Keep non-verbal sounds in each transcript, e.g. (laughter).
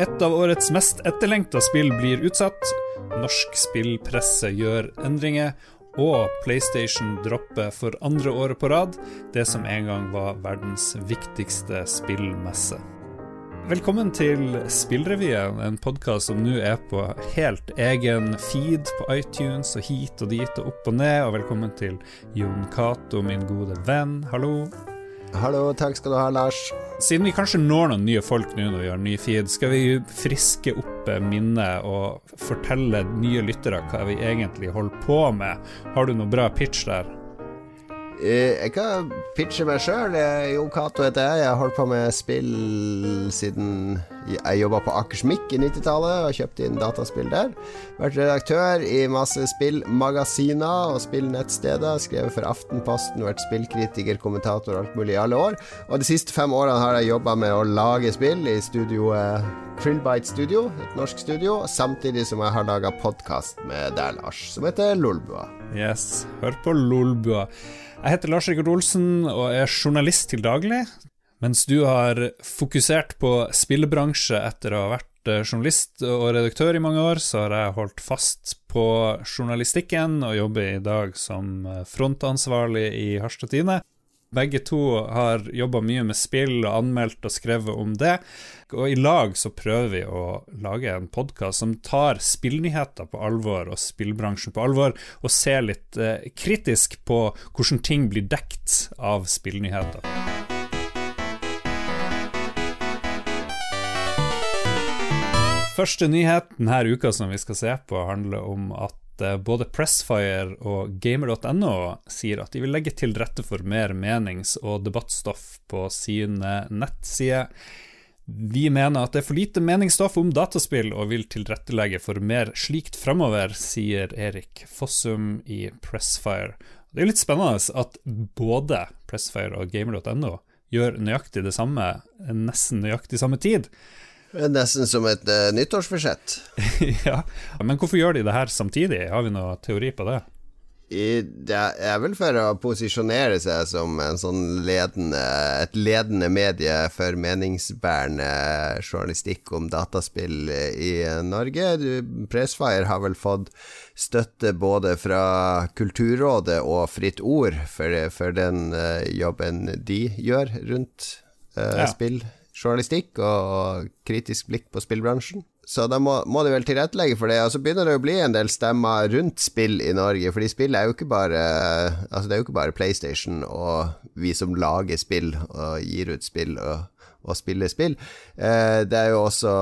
Et av årets mest etterlengta spill blir utsatt. Norsk spillpresse gjør endringer. Og PlayStation dropper for andre året på rad det som en gang var verdens viktigste spillmesse. Velkommen til Spillrevyen, en podkast som nå er på helt egen feed på iTunes og hit og dit og opp og ned. Og velkommen til Jon Cato, min gode venn. Hallo. Hallo, takk skal du ha, Lars. Siden vi kanskje når noen nye folk nå når vi har ny feed, skal vi friske opp minnet og fortelle nye lyttere hva vi egentlig holder på med. Har du noe bra pitch der? Eh, jeg kan pitche meg sjøl. Jo Cato heter jeg. Jeg har holdt på med spill siden jeg jobba på Akersmik i 90-tallet og kjøpte inn dataspill der. Vært redaktør i masse spillmagasiner og spillnettsteder. Skrevet for Aftenposten, vært spillkritiker, kommentator og alt mulig i alle år. Og de siste fem årene har jeg jobba med å lage spill i studioet Krillbite Studio, et norsk studio, samtidig som jeg har laga podkast med deg, Lars, som heter Lolbua. Yes, hør på Lolbua. Jeg heter Lars Rikard Olsen og er journalist til daglig. Mens du har fokusert på spillebransje etter å ha vært eh, journalist og redaktør i mange år, så har jeg holdt fast på journalistikken og jobber i dag som eh, frontansvarlig i Harstad Tine. Begge to har jobba mye med spill og anmeldt og skrevet om det. Og i lag så prøver vi å lage en podkast som tar spillnyheter på alvor og spillbransjen på alvor, og ser litt eh, kritisk på hvordan ting blir dekt av spillnyheter. Første nyhet denne uka som vi skal se på, handler om at Eh, både Pressfire og gamer.no sier at de vil legge til rette for mer menings- og debattstoff på sine nettsider. Vi mener at det er for lite meningsstoff om dataspill, og vil tilrettelegge for mer slikt framover, sier Erik Fossum i Pressfire. Det er litt spennende at både Pressfire og gamer.no gjør nøyaktig det samme, nesten nøyaktig samme tid. Nesten som et uh, nyttårsforsett. (laughs) ja, men hvorfor gjør de det her samtidig? Har vi noen teori på det? I, det er vel for å posisjonere seg som sånn ledende, et ledende medie for meningsbærende journalistikk om dataspill i Norge. Pressfire har vel fått støtte både fra Kulturrådet og Fritt Ord for, for den uh, jobben de gjør rundt uh, ja. spill journalistikk og kritisk blikk på spillbransjen. Så da må, må de vel tilrettelegge for det. Og så begynner det å bli en del stemmer rundt spill i Norge, fordi spill er jo ikke bare Altså det er jo ikke bare PlayStation og vi som lager spill og gir ut spill og, og spiller spill. Eh, det er jo også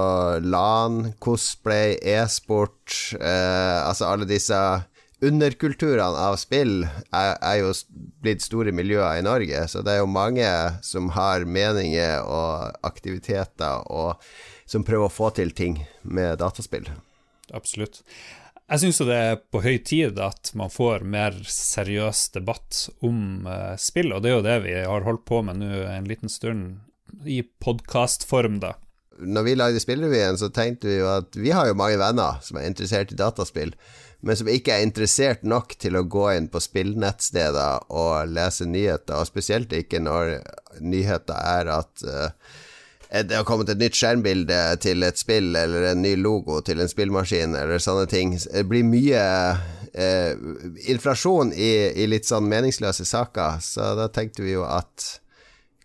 LAN, cosplay, e-sport, eh, altså alle disse underkulturene av spill er, er, jo blitt store miljøer i Norge, så det er jo mange som har meninger og aktiviteter og som prøver å få til ting med dataspill. Absolutt. Jeg syns det er på høy tid at man får mer seriøs debatt om uh, spill, og det er jo det vi har holdt på med nå en liten stund, i podkastform, da. Når vi lagde Spillrevyen, så tenkte vi jo at vi har jo mange venner som er interessert i dataspill men som ikke er interessert nok til å gå inn på spillnettsteder og lese nyheter, og spesielt ikke når nyheter er at uh, det har kommet et nytt skjermbilde til et spill, eller en ny logo til en spillmaskin, eller sånne ting. Det blir mye uh, inflasjon i, i, litt sånn meningsløse saker, så da tenkte vi jo at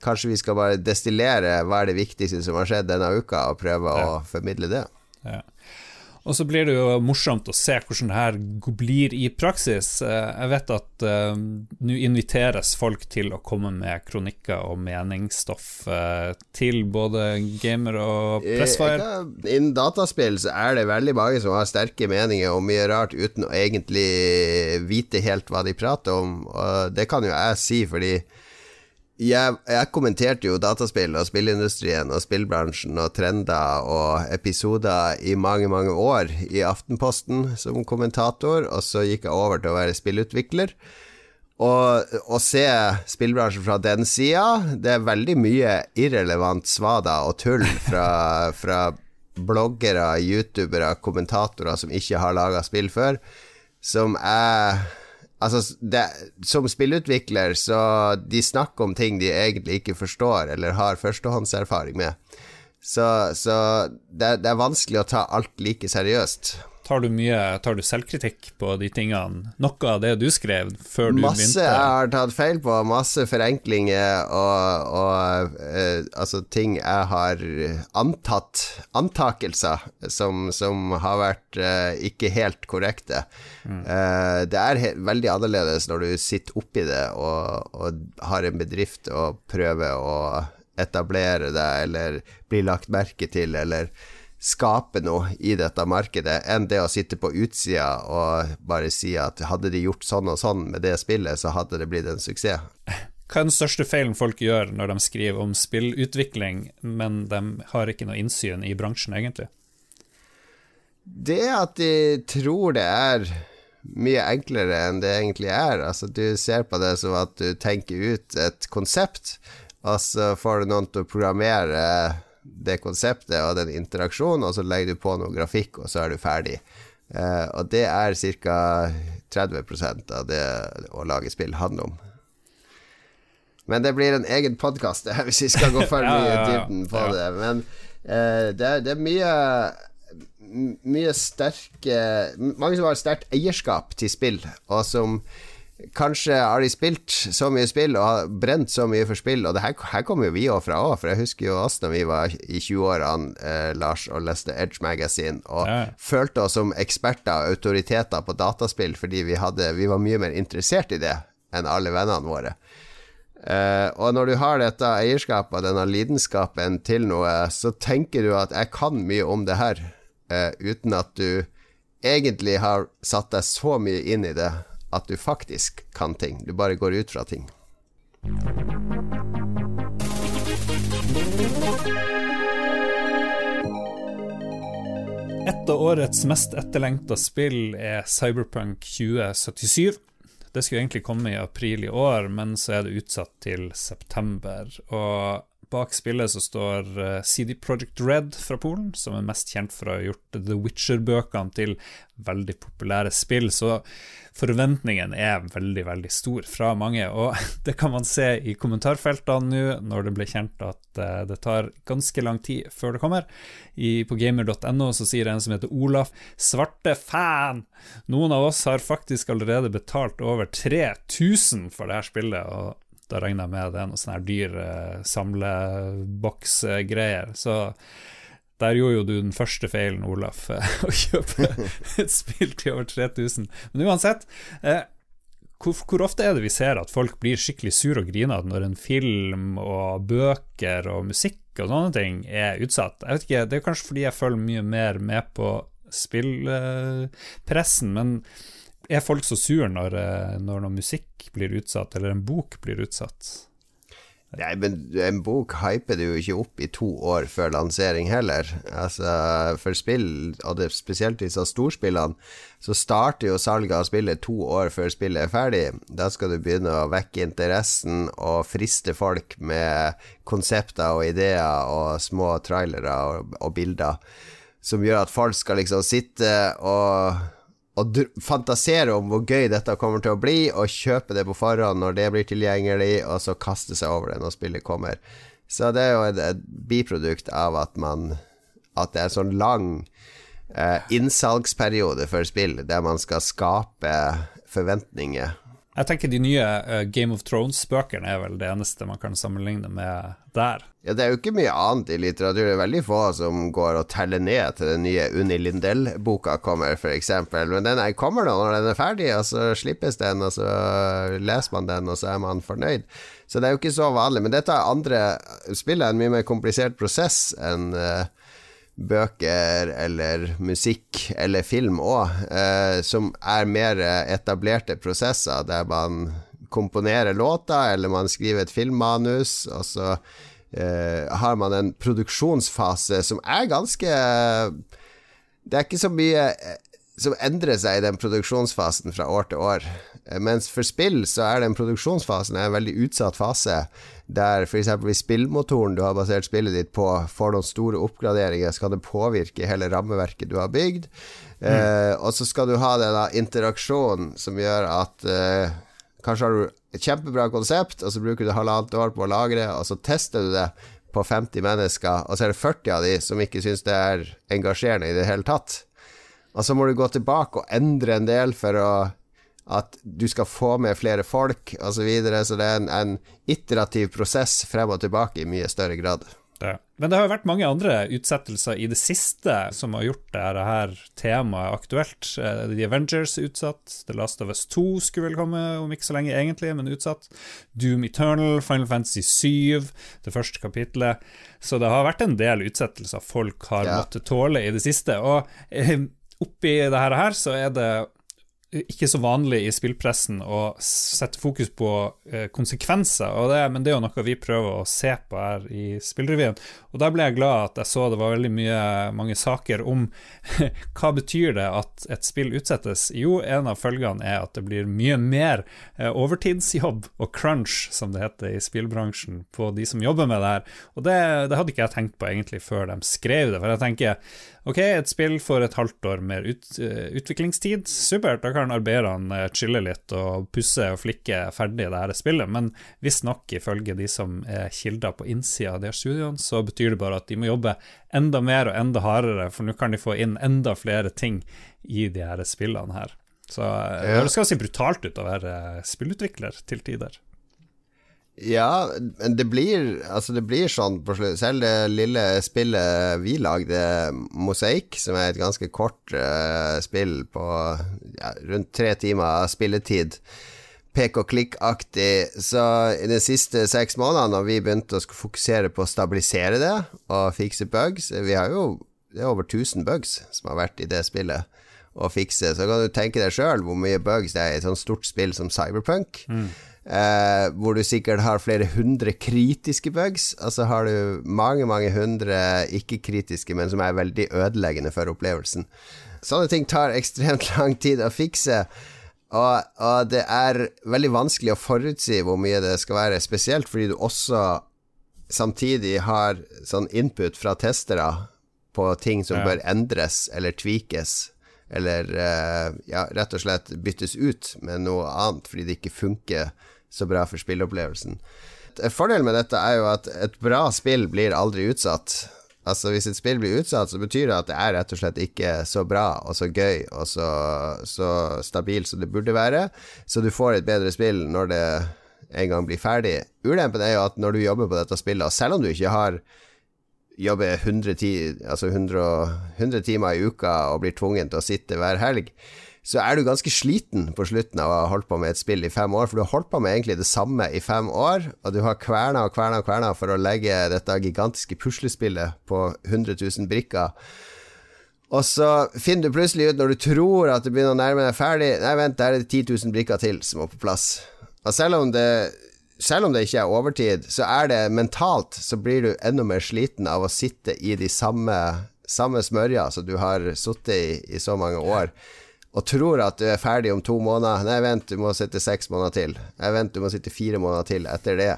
kanskje vi skal bare destillere hva er det viktigste som har skjedd denne uka, og prøve ja. å formidle det. Ja. Og så blir det jo morsomt å se hvordan det her blir i praksis. Eh, jeg vet at uh, nå inviteres folk til å komme med kronikker og meningsstoff uh, til både gamer og pressfire. Innen dataspill så er det veldig mange som har sterke meninger og mye rart uten å egentlig vite helt hva de prater om, og det kan jo jeg si fordi jeg, jeg, kommenterte jo dataspill og spillindustrien og spillbransjen og trender og episoder i mange, mange år i Aftenposten som kommentator, og så gikk jeg over til å være spillutvikler. Og å se spillbransjen fra den sida, det er veldig mye irrelevant svada og tull fra, (laughs) fra bloggere, youtubere, kommentatorer som ikke har laga spill før, som er Altså, det, som spillutvikler, så de snakker om ting de egentlig ikke forstår eller har førstehåndserfaring med. Så, så det, det, er vanskelig å ta alt like seriøst. Tar du mye Tar du selvkritikk på de tingene? Noe av det du skrev før du masse begynte? Masse jeg har tatt feil på. Masse forenklinger og, og uh, altså ting jeg har antatt Antakelser som, som har vært uh, ikke helt korrekte. Mm. Uh, det er veldig annerledes når du sitter oppi det og, og har en bedrift og prøver å etablere deg eller bli lagt merke til, eller skape noe i dette markedet, enn det å sitte på utsida og bare si at hadde de gjort sånn og sånn med det spillet, så hadde det blitt en suksess. Hva er den største feilen folk gjør når de skriver om spillutvikling, men de har ikke noe innsyn i bransjen, egentlig? Det at de tror det er mye enklere enn det egentlig er. Altså, du ser på det som at du tenker ut et konsept, og så får du noen til å programmere det konseptet og den interaksjonen, og så legger du på noe grafikk, og så er du ferdig. Uh, og det er ca. 30% av det å lage spill handler om. Men det blir en egen podkast (laughs) hvis vi skal gå for mye i dybden på det. Men uh, det, er, det, er, mye Mye sterke Mange som har sterkt eierskap til spill, og som Kanskje har de spilt så mye spill og har brent så mye for spill, og det her, her kommer jo vi òg fra òg, for jeg husker jo oss da vi var i 20-årene, eh, Lars, og leste Edge Magazine, og ja. følte oss som eksperter og autoriteter på dataspill fordi vi, hadde, vi var mye mer interessert i det enn alle vennene våre. Eh, og når du har dette eierskapet, og denne lidenskapen til noe, så tenker du at jeg kan mye om det her, eh, uten at du egentlig har satt deg så mye inn i det at du faktisk kan ting. Du bare går ut fra ting. Et av årets mest etterlengta spill er Cyberpunk 2077. Det skulle egentlig komme i april i år, men så er det utsatt til september. Og Bak spillet så står eh, CD Project Red fra Polen, som er mest kjent for å ha gjort The Witcher-bøkene til veldig populære spill. Så forventningen er veldig, veldig stor fra mange. Og (laughs) det kan man se i kommentarfeltene nå, når det ble kjent at eh, det tar ganske lang tid før det kommer. I, på gamer.no så sier en som heter Olaf, svarte fan! Noen av oss har faktisk allerede betalt over 3000 for det her spillet. og da regner jeg med det er noe sånn her dyr uh, samleboksgreier. Så der gjorde jo du den første feilen, Olaf, (laughs) å kjøpe et spill til over 3000. Men uansett, uh, hvor, hvor, ofte er det vi ser at folk blir skikkelig sur og grinete når en film og bøker og musikk og sånne ting er utsatt? Jeg vet ikke, Det er kanskje fordi jeg følger mye mer med på spillpressen, men er folk så sure når, eh, når noe musikk blir utsatt, eller en bok blir utsatt? Nei, men en bok hyper du jo ikke opp i to år før lansering heller. Altså, for spill, og det, spesielt disse storspillene, så starter jo salget av spillet to år før spillet er ferdig. Da skal du begynne å vekke interessen og friste folk med konsepter og ideer og små trailere og, og bilder, som gjør at folk skal liksom sitte og og fantasere om hvor gøy dette kommer til å bli, og kjøpe det på forhånd når det blir tilgjengelig, og så kaste seg over det når spillet kommer. Så det er jo et, et biprodukt av at man At det er en sånn lang eh, innsalgsperiode for spill, der man skal skape forventninger jeg tenker de nye uh, Game of Thrones-bøkene er vel det eneste man kan sammenligne med der. Ja, Det er jo ikke mye annet i litteratur. Det er veldig få som går og teller ned til den nye Unni Lindell-boka kommer, f.eks. Men den kommer da når den er ferdig, og så slippes den, og så leser man den, og så er man fornøyd. Så det er jo ikke så vanlig. Men dette er andre spillet en mye mer komplisert prosess enn uh, bøker eller musikk eller film òg, eh, som er mer etablerte prosesser, der man komponerer låter, eller man skriver et filmmanus, og så eh, har man en produksjonsfase som er ganske Det er ikke så mye eh, som endrer seg i den produksjonsfasen fra år til år. Eh, mens for spill så er den produksjonsfasen en veldig utsatt fase, der f.eks. hvis spillmotoren du har basert spillet ditt på, får noen store oppgraderinger, så kan det påvirke hele rammeverket du har bygd. Mm. Eh, og så skal du ha denne interaksjonen som gjør at eh, Kanskje har du et kjempebra konsept, og så bruker du halvannet år på å lagre, og så tester du det på 50 mennesker, og så er det 40 av de som ikke syns det er engasjerende i det hele tatt. Og så må du gå tilbake og endre en del for å at du skal få med flere folk osv. Så, videre, så det er en, en iterativ prosess frem og tilbake i mye større grad. Det. Men det har jo vært mange andre utsettelser i det siste som har gjort dette her temaet aktuelt. Eh, The Avengers er utsatt, The Last of Us 2 skulle vel komme om ikke så lenge egentlig, men utsatt. Doom Eternal, Final Fantasy 7, det første kapitlet. Så det har vært en del utsettelser folk har ja. måttet tåle i det siste. Og eh, oppi det her så er det ikke så vanlig i spillpressen å sette fokus på eh, konsekvenser, det, men det er jo noe vi prøver å se på her i Spillrevyen. Og da ble jeg glad at jeg så det var veldig mye, mange saker om (laughs) hva betyr det at et spill utsettes. Jo, en av følgene er at det blir mye mer eh, overtidsjobb og crunch, som det heter i spillbransjen, på de som jobber med det her. Og det, det hadde ikke jeg tenkt på egentlig før de skrev det, for jeg tenker Ok, et spill får et halvt år mer ut, uh, utviklingstid. Supert, da kan arbeiderne uh, chille litt og pusse og flikke ferdig det her spillet. Men visstnok, ifølge de som er kilder på innsida av de her studioene, så betyr det bare at de må jobbe enda mer og enda hardere, for nå kan de få inn enda flere ting i de her spillene her. Så uh, ja. det skal se brutalt ut å være spillutvikler til tider. Ja, det blir, altså det blir sånn på slutt. Selv det lille spillet vi lagde, Mosaikk, som er et ganske kort uh, spill på ja, rundt tre timer spilletid, pek og klikk-aktig, så i de siste seks månedene, når vi begynte å fokusere på å stabilisere det og fikse bugs Vi har jo det er over 1000 bugs som har vært i det spillet å fikse, så kan du tenke deg sjøl hvor mye bugs det er i et sånt stort spill som Cyberpunk. Mm. Eh, hvor du sikkert har flere hundre kritiske bugs, og så har du mange, mange hundre ikke-kritiske, men som er veldig ødeleggende for opplevelsen. Sånne ting tar (laughs) ekstremt lang tid å fikse. Og, og, det er veldig vanskelig å forutsi hvor mye det skal være, spesielt fordi du også samtidig har sånn input fra testere på ting som ja. bør endres eller tweakes, eller uh, ja, rett og slett byttes ut med noe annet fordi det ikke funker så bra for spilleopplevelsen. Fordelen med dette er jo at et bra spill blir aldri utsatt. Altså Hvis et spill blir utsatt, så betyr det at det er rett og slett ikke så bra og så gøy og så, så stabilt som det burde være. Så du får et bedre spill når det en gang blir ferdig. Ulempen er jo at når du jobber på dette spillet, og selv om du ikke har jobber 100, ti, altså 100, 100 timer i uka og blir tvungen til å sitte hver helg, så er du ganske sliten på slutten av å ha holdt på med et spill i fem år, for du har holdt på med egentlig det samme i fem år, og du har kverna og kverna og kverna for å legge dette gigantiske puslespillet på 100 000 brikker. Og så finner du plutselig ut, når du tror at du begynner å nærme deg ferdig Nei, vent, der er det 10 000 brikker til som må på plass. Og selv om det selv om det ikke er overtid, så er det mentalt Så blir du enda mer sliten av å sitte i de samme, samme smørja som du har sittet i i så mange år og tror at du er ferdig om to måneder. Nei, vent, du må sitte seks måneder til. Nei, vent, du må sitte fire måneder til etter det.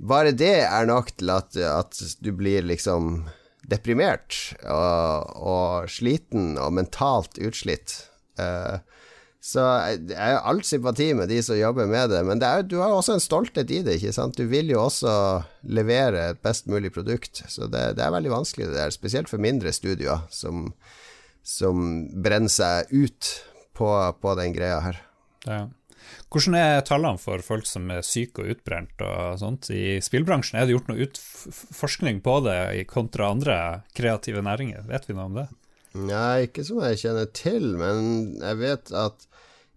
Bare det er nok til at, at du blir liksom deprimert og, og, sliten og mentalt utslitt. Uh, så jeg har all sympati med de som jobber med det, men det er, du har jo også en stolthet i det. ikke sant? Du vil jo også levere et best mulig produkt, så det, det er veldig vanskelig det der, spesielt for mindre studioer som som brenner seg ut på, på den greia her. Ja. Hvordan er tallene for folk som er syke og utbrent og sånt i spillbransjen? Er det gjort noe forskning på det kontra andre kreative næringer? Vet vi noe om det? Nei, ikke som jeg kjenner til, men jeg vet at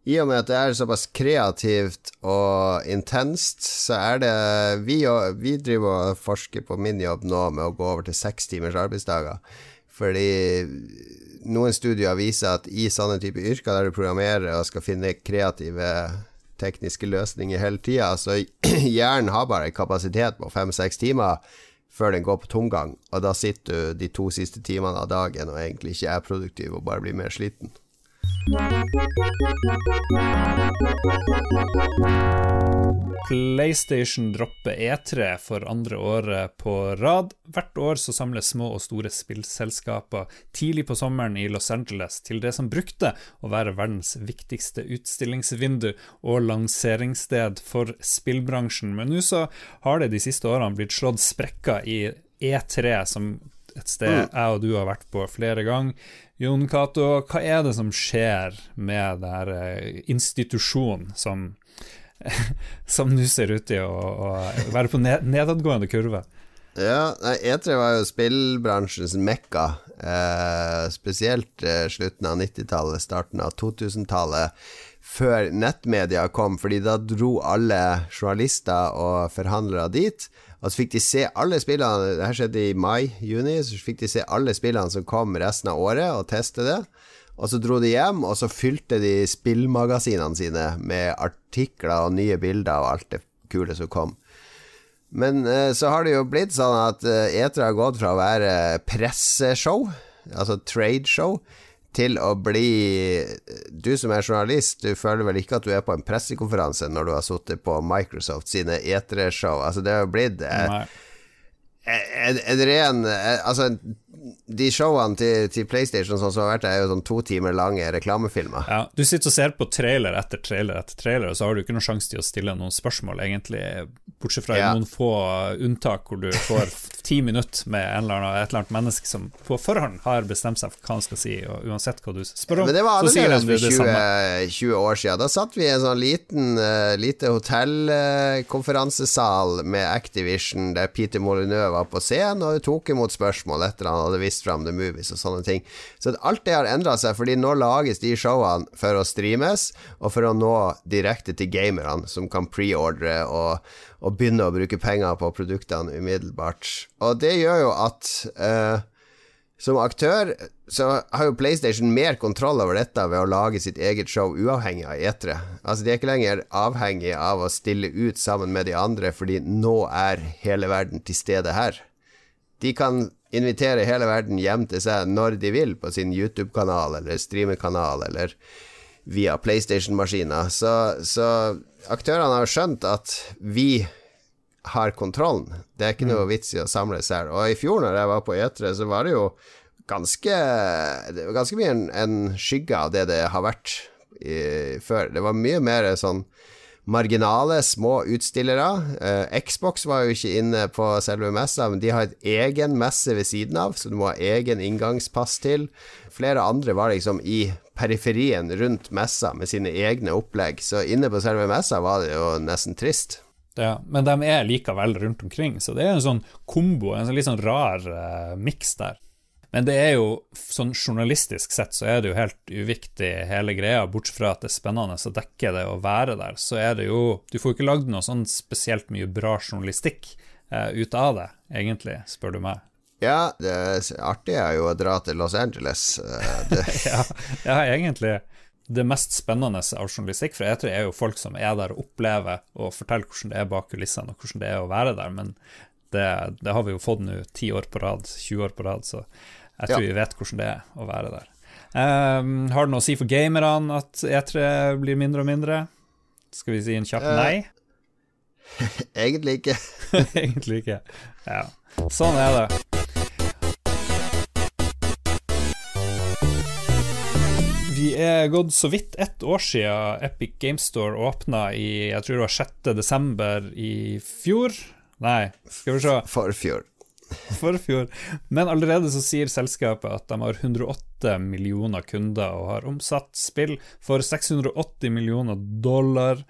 i og med at det er såpass kreativt og intenst, så er det Vi, vi driver og forsker på min jobb nå med å gå over til seks timers arbeidsdager. Fordi noen studier viser at i sånne type yrker der du programmerer og skal finne kreative tekniske løsninger hele tida, så (clears throat) hjernen har bare kapasitet på fem-seks timer før den går på tomgang, og da sitter du de to siste timene av dagen og egentlig ikke er produktiv og bare blir mer sliten. PlayStation dropper E3 for andre året på rad. Hvert år så samles små og store spillselskaper tidlig på sommeren i Los Angeles til det som brukte å være verdens viktigste utstillingsvindu og lanseringssted for spillbransjen. Men nå så har det de siste årene blitt slått sprekker i E3, som et sted mm. jeg og du har vært på flere ganger. Jon Cato, hva er det som skjer med denne eh, institusjonen som (laughs) som nå ser ut til å, å være på nedadgående kurve? Ja, E3 var jo spillbransjens mekka. Eh, spesielt eh, slutten av 90-tallet, starten av 2000-tallet. Før nettmedia kom, fordi da dro alle journalister og forhandlere dit. Og så fikk de se alle spillene Det her skjedde i mai-juni. Så fikk de se alle spillene som kom resten av året, og teste det. Og så dro de hjem, og så fylte de spillmagasinene sine med artikler og nye bilder og alt det kule som kom. Men eh, så har det jo blitt sånn at eh, E3 har gått fra å være presseshow, altså tradeshow, til å bli Du som er journalist, du føler vel ikke at du er på en pressekonferanse når du har sittet på Microsoft sine E3-show? Altså, det har jo blitt eh, en, en, ren eh, Altså, de showene til, til PlayStation sånn som har vært, er jo sånn to timer lange reklamefilmer. Ja, du sitter og ser på trailer etter trailer etter trailer, og så har du ikke noen sjanse til å stille noen spørsmål, egentlig, bortsett fra ja. noen få unntak hvor du får (laughs) ti minutter med en eller annen, et eller annet menneske som på forhånd har bestemt seg for hva han skal si, og uansett hva du spør om, Men det var annerledes for 20, 20, år siden. Da satt vi i en sånn liten, uh, lite hotellkonferansesal uh, med Activision, der Peter Molyneux var på scenen og tok imot spørsmål etter han hadde vist fram The Movies og sånne ting. Så alt det har endra seg, fordi nå lages de showene for å streames, og for å nå direkte til gamerne, som kan preordre og, og begynne å bruke penger på produktene umiddelbart. Og det gjør jo at uh, som aktør så har jo PlayStation mer kontroll over dette ved å lage sitt eget show uavhengig av E3. Altså, de er ikke lenger avhengig av å stille ut sammen med de andre, fordi nå er hele verden til stede her. De kan invitere hele verden hjem til seg når de vil, på sin YouTube-kanal eller streamerkanal eller via PlayStation-maskiner. Så, så, aktørene har skjønt at vi har kontrollen. Det er ikke noe mm. vits i å samles her. Og i fjor, når jeg var på E3, så var det jo ganske Det var ganske mye en, en skygge av det det har vært i, før. Det var mye mer sånn marginale, små utstillere. Eh, Xbox var jo ikke inne på selve messa, men de har et egen messe ved siden av, så du må ha egen inngangspass til. Flere andre var liksom i periferien rundt messa med sine egne opplegg, så inne på selve messa var det jo nesten trist. Ja, men de er likevel rundt omkring, så det er en sånn kombo, en sånn litt sånn rar eh, miks der. Men det er jo, sånn journalistisk sett, så er det jo helt uviktig hele greia, bortsett fra at det er spennende å dekke det å være der. Så er det jo Du får ikke lagd noe sånn spesielt mye bra journalistikk eh, ut av det, egentlig, spør du meg. Ja, det artige er jo å dra til Los Angeles. Eh, (laughs) ja, ja, egentlig. Det mest spennende av journalistikk for jeg tror det er jo folk som er der og opplever og forteller hvordan det er bak kulissene, og hvordan det er å være der. Men det, det har vi jo fått nå ti år på rad, 20 år på rad, så jeg tror ja. vi vet hvordan det er å være der. Um, har det noe å si for gamerne at E3 blir mindre og mindre? Skal vi si en kjapp nei? (laughs) Egentlig ikke. (laughs) Egentlig ikke. Ja. Sånn er det. Vi er gått så vidt ett år siden Epic Game Store åpna i jeg tror det var 6. desember i fjor. Nei, skal vi se. Forfjor. (laughs) forfjor. Men allerede så sier selskapet at de har 108 millioner kunder og har omsatt spill for 680 millioner dollar.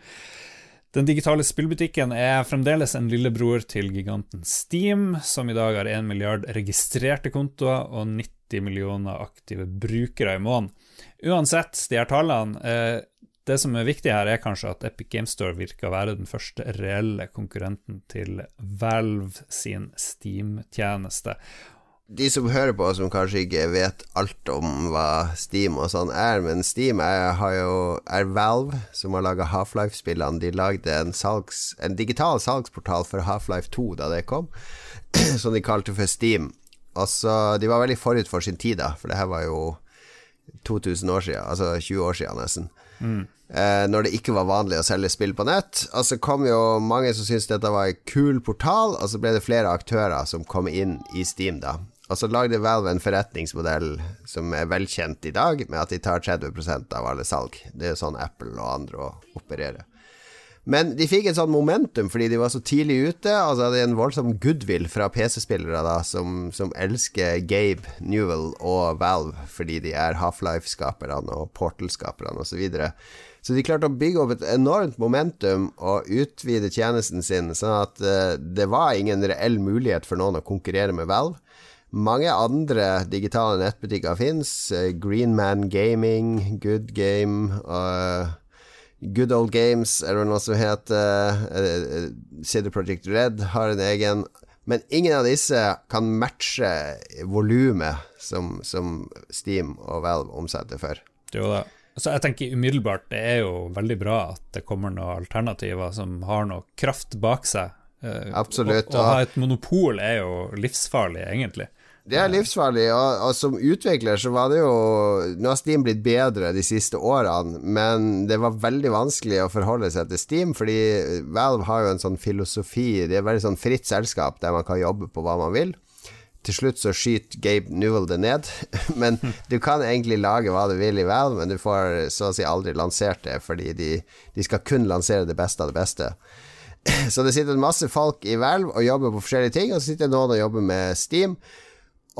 Den digitale spillbutikken er fremdeles en lillebror til giganten Steam, som i dag har 1 milliard registrerte kontoer og 90 millioner aktive brukere i måneden. Uansett, de her tallene eh, det som er viktig her, er kanskje at Epic Game Store virker å være den første reelle konkurrenten til Valve sin Steam-tjeneste. De som hører på, som kanskje ikke vet alt om hva Steam og sånn er, men Steam er, jo, er Valve, som har laga Half-Life-spillene. De lagde en, salgs, en, digital salgsportal for Half-Life 2 da det kom, (clears throat) som de kalte for Steam. Altså, de var veldig forut for sin tid, da, for det her var jo 2000 år siden, altså 20 år siden nesten. Mm. Eh, når det ikke var vanlig å selge spill på nett. Og så kom jo mange som syntes dette var en kul portal, og så ble det flere aktører som kom inn i Steam, da. Og så lagde Valve en forretningsmodell som er velkjent i dag, med at de tar 30% av alle salg. Det er jo sånn Apple og andre å operere. Men de fikk et sånn momentum fordi de var så tidlig ute. Altså Det er en voldsom goodwill fra PC-spillere da som, som, elsker Gabe Newell og Valve fordi de er Half-Life-skaperne og Portal-skaperne osv. Så, videre. så de klarte å bygge opp et enormt momentum og utvide tjenesten sin, sånn at uh, det var ingen reell mulighet for noen å konkurrere med Valve. Mange andre digitale nettbutikker fins. Uh, Greenman Gaming, Good Game uh, Good Old Games, eller noe som heter. Uh, CD Project Red har en egen. Men ingen av disse kan matche volumet som, som, Steam og Valve omsetter for. Jo da. Så jeg tenker umiddelbart det er jo veldig bra at det kommer noen alternativer som har noe kraft bak seg. Absolutt. Å ha et monopol er jo livsfarlig, egentlig. Det er livsfarlig, og, og, som utvikler så var det jo Nå har Steam blitt bedre de siste årene, men det var veldig vanskelig å forholde seg til Steam, fordi Valve har jo en sånn filosofi Det er veldig sånn fritt selskap der man kan jobbe på hva man vil. Til slutt så skyter Gabe Newell det ned, (laughs) men du kan egentlig lage hva du vil i Valve, men du får så å si aldri lansert det, fordi de, de skal kun lansere det beste av det beste. (clears throat) Så det sitter masse folk i Valve og jobber på forskjellige ting, og så sitter noen og jobber med Steam.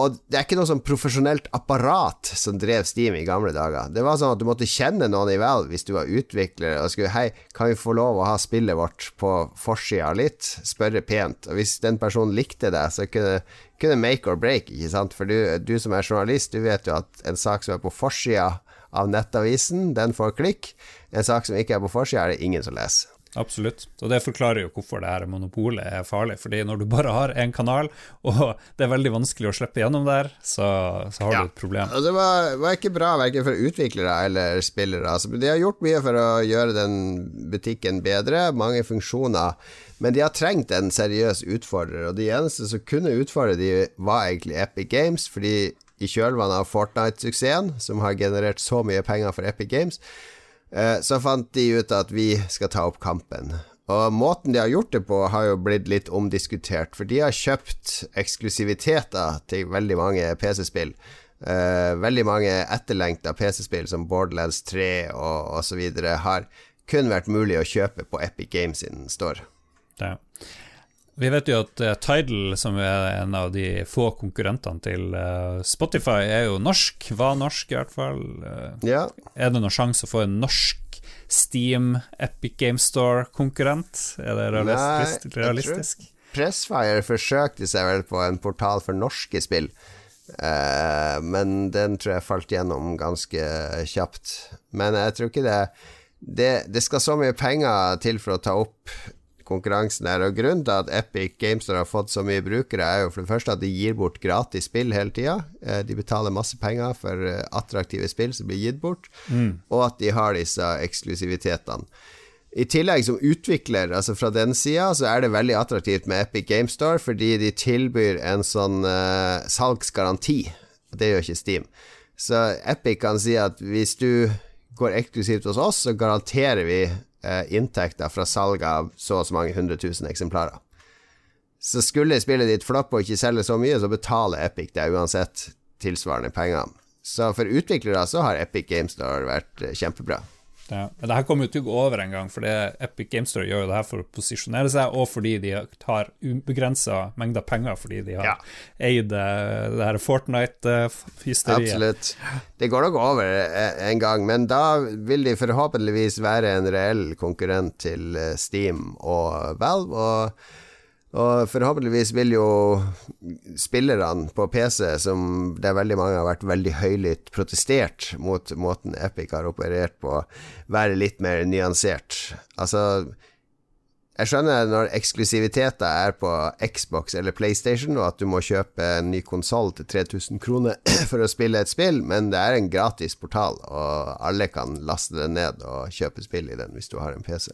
Og det er ikke noe sånn profesjonelt apparat som drev Steam i gamle dager. Det var sånn at du måtte kjenne noen i Valve hvis du var utvikler og skulle Hei, kan vi få lov å ha spillet vårt på forsida litt? Spørre pent. Og hvis den personen likte deg, så kunne, kunne make or break, ikke sant? For du, du, som er journalist, du vet jo at en sak som er på forsida av nettavisen, den får klikk. En sak som ikke er på forsida, er det ingen som leser. Absolutt. Og det forklarer jo hvorfor det her monopolet er farlig. Fordi når du bare har én kanal, og (laughs) det er veldig vanskelig å slippe gjennom der, så, så har ja. du et problem. Og det var, var ikke bra verken for utviklere eller spillere. Altså, de har gjort mye for å gjøre den butikken bedre, mange funksjoner. Men de har trengt en seriøs utfordrer, og de eneste som kunne utfordre de, var egentlig Epic Games. Fordi i kjølvannet av Fortnite-suksessen, som har generert så mye penger for Epic Games, så fant de ut at vi skal ta opp kampen. Og måten de har gjort det på, har jo blitt litt omdiskutert, for de har kjøpt eksklusiviteter til veldig mange PC-spill. Uh, veldig mange etterlengta PC-spill som Borderlands 3 og osv. har kun vært mulig å kjøpe på Epic Games sin store. Ja. Vi vet jo at uh, Tidal, som er en av de få konkurrentene til uh, Spotify, er jo norsk. Var norsk, i hvert fall. Uh, ja. Er det noen sjanse å få en norsk Steam Epic Game Store-konkurrent? Er det realistisk? Nei, realistisk? Pressfire forsøkte seg vel på en portal for norske spill. men den tror jeg falt gjennom ganske kjapt. Men jeg tror ikke det det, det skal så mye penger til for å ta opp konkurransen der. Og Grunnen til at Epic Gamestore har fått så mye brukere, er jo for det første at de gir bort gratis spill hele tida. Eh, de betaler masse penger for eh, attraktive spill som blir gitt bort, mm. og at de har disse eksklusivitetene. I tillegg, som utvikler, altså fra den sida, så er det veldig attraktivt med Epic Game Store, fordi de tilbyr en sånn uh, salgsgaranti. Det gjør ikke Steam. Så Epic kan si at hvis du går eksklusivt hos oss, så garanterer vi eh, inntekter fra salg av så og så mange hundre tusen eksemplarer. Så skulle spillet ditt floppe og ikke selge så mye, så betaler Epic det uansett tilsvarende penger. Så for utviklere så har Epic Games Store vært eh, kjempebra. Ja, men det her kommer jo til å gå over en gang, for Epic Game Store gjør jo det her for å posisjonere seg, og fordi de har ubegrensa mengder penger fordi de har ja. eid eh, det her Fortnite-hysteriet. Absolutt. Det går nok over eh, en gang, men da vil de forhåpentligvis være en reell konkurrent til eh, Steam og Valve. og og forhåpentligvis vil jo spillerne på PC, som det er veldig mange har vært veldig høylytt protestert mot måten Epic har operert på, være litt mer nyansert. Altså jeg skjønner når eksklusiviteten er på Xbox eller PlayStation, og at du må kjøpe en ny konsoll til 3000 kroner (clears throat) for å spille et spill, men det er en gratis portal, og alle kan laste den ned og kjøpe spill i den hvis du har en PC.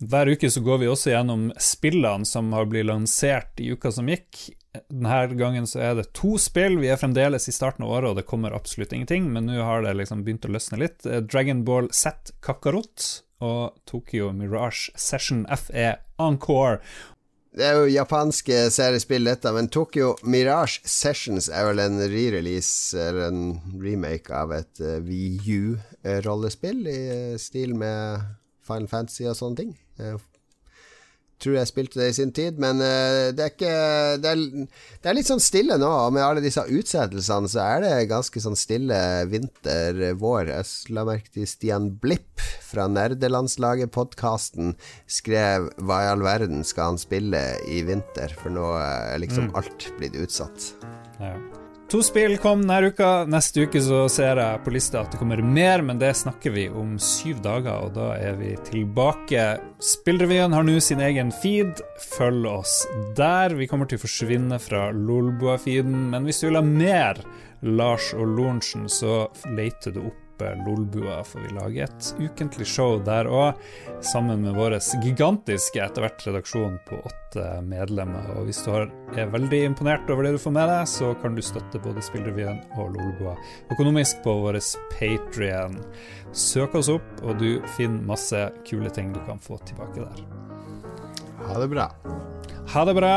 Hver uke så går vi også gjennom spillene som har blitt lansert i uka som gikk. Denne gangen så er det to spill. Vi er fremdeles i starten av året, og det kommer absolutt ingenting, men nå har det liksom begynt å løsne litt. Eh, Dragon Ball Z Kakarot og Tokyo Mirage Session FE Encore. Det er jo japanske seriespill, dette, men Tokyo Mirage Sessions er vel en re-release, eller en remake, av et uh, eh, VU-rollespill i stil med Final Fantasy og sånne ting. Jeg tror jeg spilte det i sin tid, men uh, det er ikke det er, det er, litt sånn stille nå. Og med alle disse utsettelsene så er det ganske sånn stille vinter-vår. Jeg la merke til Stian Blipp fra Nerdelandslaget-podkasten skrev 'Hva i all verden skal han spille i vinter?' For nå er liksom mm. alt blitt utsatt. Ja. To spill kom denne uka. Neste uke så ser jeg på lista at det kommer mer, men det snakker vi om syv dager, og da er vi tilbake. Spillrevyen har nå sin egen feed. Følg oss der. Vi kommer til å forsvinne fra Lolbua-feeden, men hvis du vil ha mer Lars og Lorentzen, så leter du opp Lolbua, for vi lager et ukentlig show der òg, sammen med vår gigantiske etter hvert redaksjon på åtte medlemmer. Og hvis du er veldig imponert over det du får med deg, så kan du støtte både Spillrevyen og Lolbua økonomisk på vår Patrion. Søk oss opp, og du finner masse kule ting du kan få tilbake der. Ha det bra. Ha det bra.